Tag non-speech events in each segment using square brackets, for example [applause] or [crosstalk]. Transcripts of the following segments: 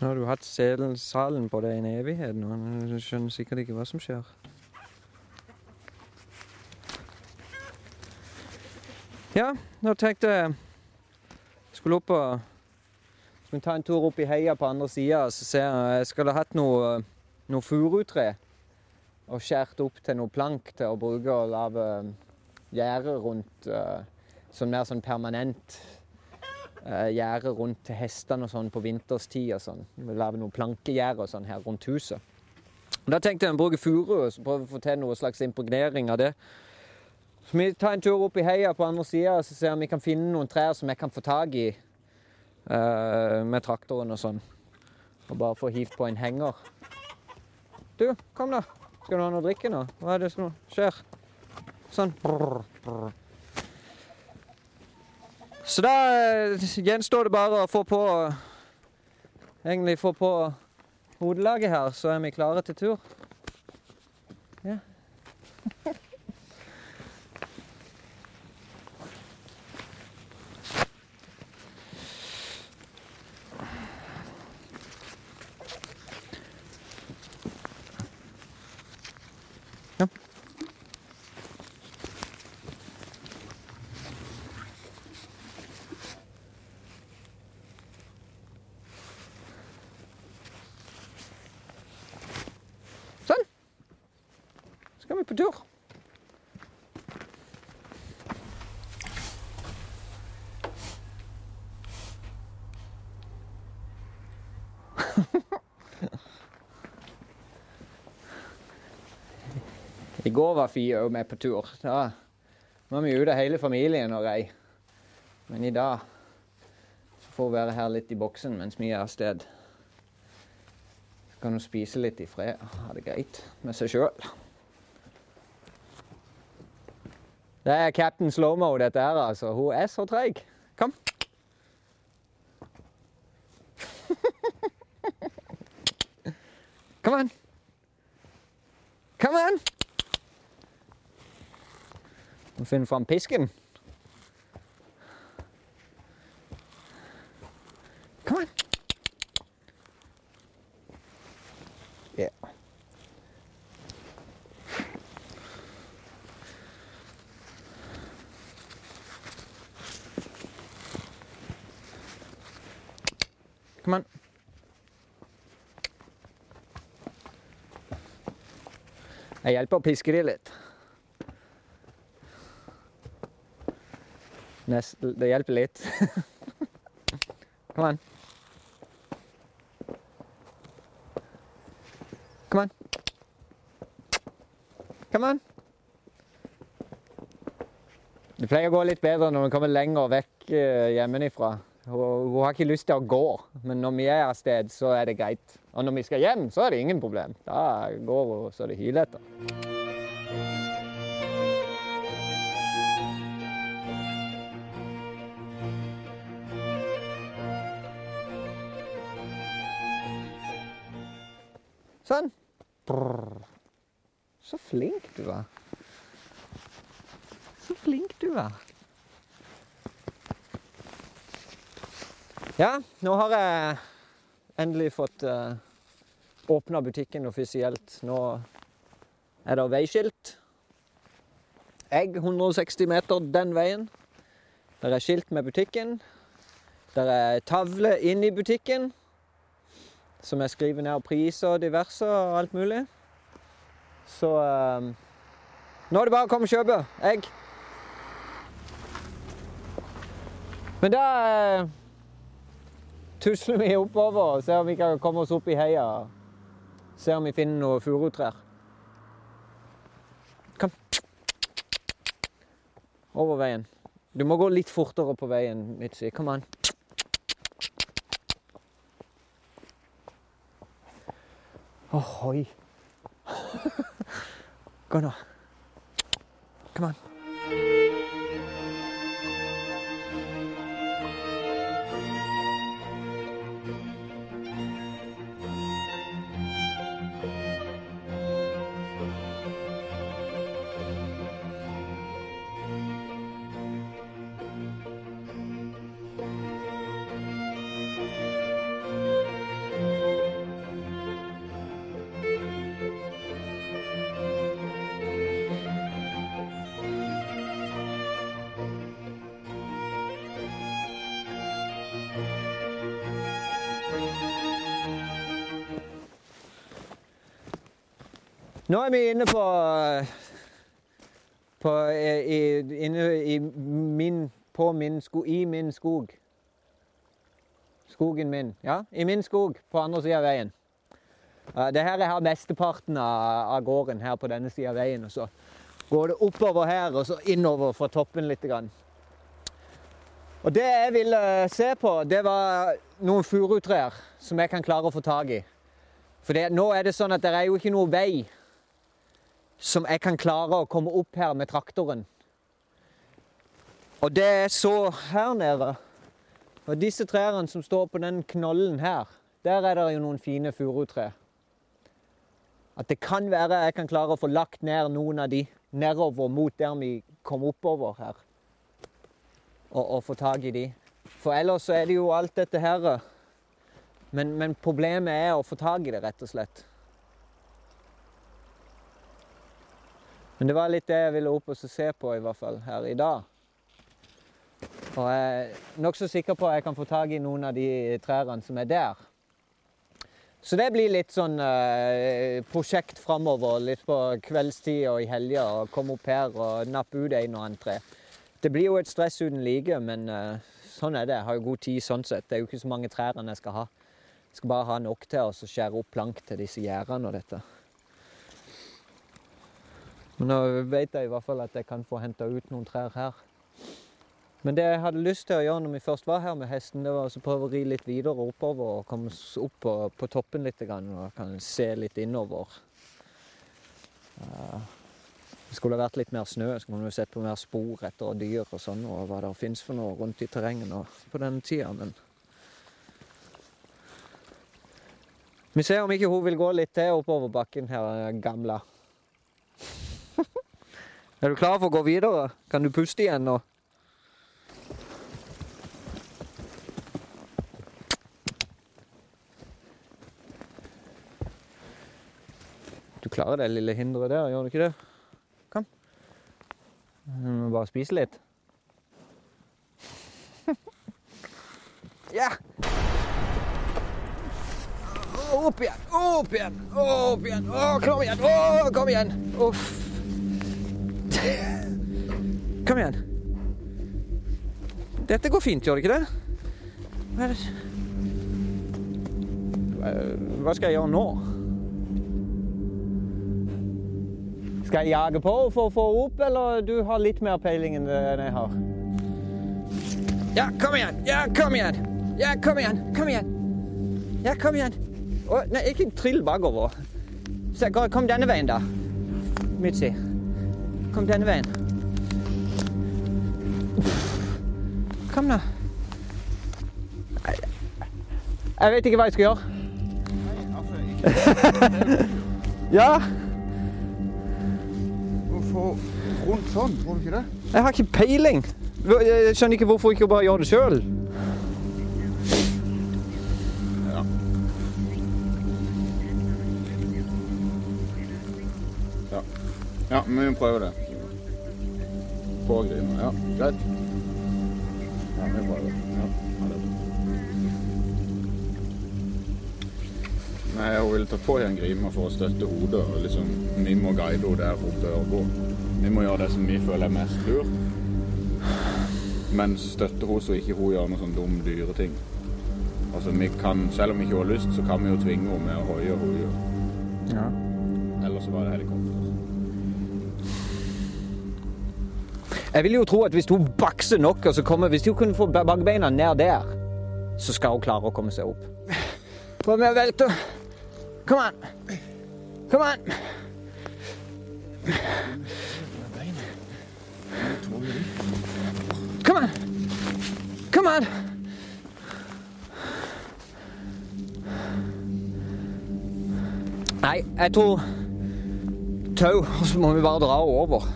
Nå har du hatt salen på deg i en evighet nå. Du skjønner sikkert ikke hva som skjer. Ja, nå tenkte jeg skulle opp og skulle ta en tur opp i heia på andre sida. Så ser jeg jeg skulle hatt noe, noe furutre og skåret opp til noe plank til å bruke og lage gjerde rundt. eh, Sånn mer sånn permanent gjerde rundt hestene og sånn på vinterstid og sånn. Lage noe noen og sånn her rundt huset. Da tenkte jeg å bruke furu og prøve å få til noe slags impregnering av det. Så vi tar en tur opp i heia på andre sida og ser om vi kan finne noen trær som jeg kan få tak i uh, med traktoren og sånn. Og bare få hivt på en henger. Du, kom da. Skal du ha noe å drikke nå? Hva er det som skjer? Sånn. Brr, brr. Så da eh, gjenstår det bare å få på Egentlig få på hodelaget her, så er vi klare til tur. På tur. [laughs] I går var Fie òg med på tur. Da var vi ute hele familien og rei. Men i dag får hun være her litt i boksen mens vi er av sted. Så kan hun spise litt i fred og ha det greit med seg sjøl. Det er Captain Slowmo, dette her, altså. Hun er så treig. Kom. Kom an. Kom an. Må finne fram pisken. Kom an. Jeg hjelper å piske de litt. Det hjelper litt. [laughs] Kom an. Kom an. Kom an. Det pleier å gå litt bedre når vi kommer lenger vekk eh, hjemmefra. Hun, hun har ikke lyst til å gå, men når vi er av sted, så er det greit. Og når vi skal hjem, så er det ingen problem. Da går hun så det hyler etter. Sånn. Brr. Så flink du er. Så flink du er. Ja, nå har jeg endelig fått uh, åpna butikken offisielt. Nå er det veiskilt. Egg 160 meter den veien. Der er skilt med butikken. Der er tavle inn i butikken som jeg skriver ned priser og diverse og alt mulig. Så uh, nå er det bare å komme og kjøpe egg. Men da eh, tusler vi oppover og ser om vi kan komme oss opp i heia. Se om vi finner noen furutrær. Kom. Over veien. Du må gå litt fortere på veien, Mitzi. Kom an. Ohoi. [laughs] Gå nå. Kom an. Nå er vi inne på, på i, inne i min, på min skog, i min skog. Skogen min. Ja, i min skog på andre sida av veien. Det her er her mesteparten av, av gården her på denne sida av veien. Og så går det oppover her og så innover fra toppen litt. Grann. Og det jeg ville se på, det var noen furutrær som jeg kan klare å få tak i. For det, nå er det sånn at det er jo ikke noe vei som jeg kan klare å komme opp her med traktoren. Og det jeg så her nede Og disse trærne som står på den knollen her, der er det jo noen fine furutre. At det kan være jeg kan klare å få lagt ned noen av de nedover mot der vi kom oppover her. Og, og få tak i de. For ellers så er det jo alt dette her men, men, problemet er å få tak i det, rett og slett. Men det var litt det jeg ville opp og se på, i hvert fall her i dag. Og jeg er nokså sikker på at jeg kan få tak i noen av de trærne som er der. Så det blir litt sånn eh, prosjekt framover, litt på kveldstid og i helga. Komme opp her og nappe ut en og annen tre. Det blir jo et stress uten like, men eh, sånn er det. Jeg har jo god tid sånn sett. Det er jo ikke så mange trær jeg skal ha. Jeg skal bare ha nok til å skjære opp plank til disse gjerdene og dette. Men nå vet jeg i hvert fall at jeg kan få henta ut noen trær her. Men det jeg hadde lyst til å gjøre når vi først var her med hesten, det var å prøve å ri litt videre oppover og komme opp på, på toppen litt og kan se litt innover. Uh, det skulle vært litt mer snø, så kunne vi sett på mer spor etter dyr og sånn, og hva det fins for noe rundt i terrenget på denne tida. Men Vi ser om ikke hun vil gå litt til oppover bakken her, gamle. Er du klar for å gå videre? Kan du puste igjen nå? Du klarer det lille hinderet der, gjør du ikke det? Kom. Du må bare spise litt. ja! Opp igjen, opp igjen, opp igjen. Å, kom igjen, å, kom igjen. Uff. Kom igjen. Dette går fint, gjør det ikke det? Hva, skal jeg gjøre nå? Skal jeg jage på for å få opp, eller du har litt mer peiling enn jeg har? Ja, kom igjen! Ja, kom igjen! Ja, kom igjen! Kom igjen! Ja, kom igjen! Å, nei, ikke trill bakover. Kom denne veien, da. Mitzi. Kom denne veien. Kom, da. Jeg vet ikke hva jeg skal gjøre. Nei, altså ikke. Ja? Hvorfor rundt sånn? Tror du ikke det? Jeg har ikke peiling. Jeg skjønner ikke hvorfor ikke bare gjøre det sjøl. Ja, men vi prøver det. På grima. Ja, greit. Ja, vi prøver. Ja, det. Nei, hun vil ta på igjen grima for å støtte hodet. og liksom, Vi må guide henne der hun bør gå. Vi må gjøre det som vi føler er mest lurt. Men støtte henne så ikke hun gjør noe sånn dum dyreting. Altså, vi kan, Selv om vi ikke har lyst, så kan vi jo tvinge henne med å hoie gjør. Ja. Eller så var det helikopter. Jeg vil jo tro at hvis hun bakser nok, og så kommer, hvis hun kunne få bakbeina ned der, så skal hun klare å komme seg opp. Prøv med å velte. Kom an. Kom an. Kom an. Kom an. Nei, jeg tror tau, og så må vi bare dra over.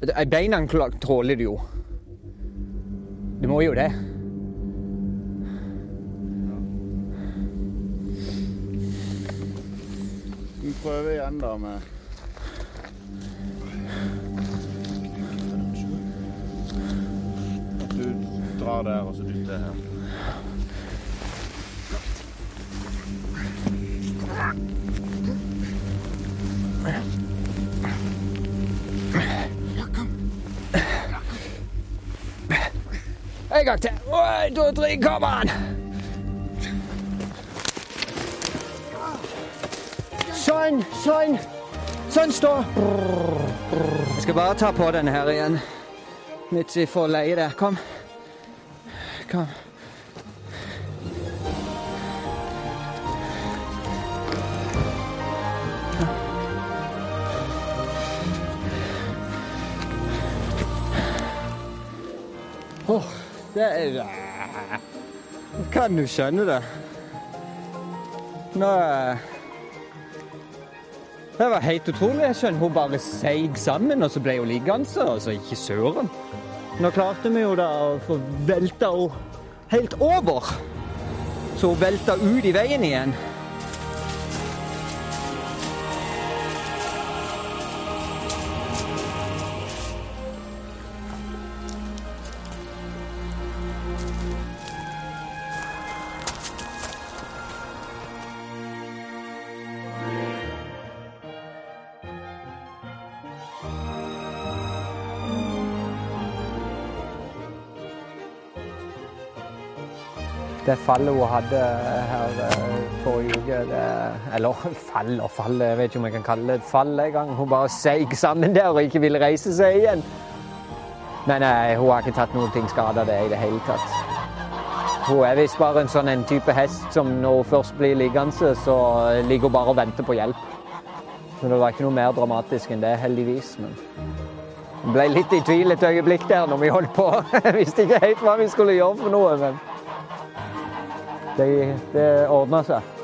Beina tåler du jo. Det må jo det. Vi prøver igjen, da, med du drar der, og så dytter her. En gang til. En, to, tre, kom an! Sånn, sånn. Sånn, stå. Jeg skal bare ta på denne her igjen. Midt i forleiet der. Kom. Kom. Åh, det er Kan du skjønne det? Nå eh, Det var helt utrolig. Jeg skjønner Hun bare seig sammen, og så ble hun liggende. Altså, ikke søren. Nå klarte vi jo da å få velta henne helt over. Så hun velta ut i veien igjen. Det fallet hun hadde her eh, forrige uke Eller [laughs] fall og fall, jeg vet ikke om jeg kan kalle det et fall engang. Hun bare seig sammen der og ikke ville reise seg igjen. Men nei, hun har ikke tatt noen ting skade av det i det hele tatt. Hun er visst bare en sånn en type hest som når hun først blir liggende, så ligger hun bare og venter på hjelp. Så det var ikke noe mer dramatisk enn det, heldigvis. Men jeg ble litt i tvil et øyeblikk der når vi holdt på. [laughs] Jeg visste ikke helt hva vi skulle gjøre for noe, men det, det ordner seg.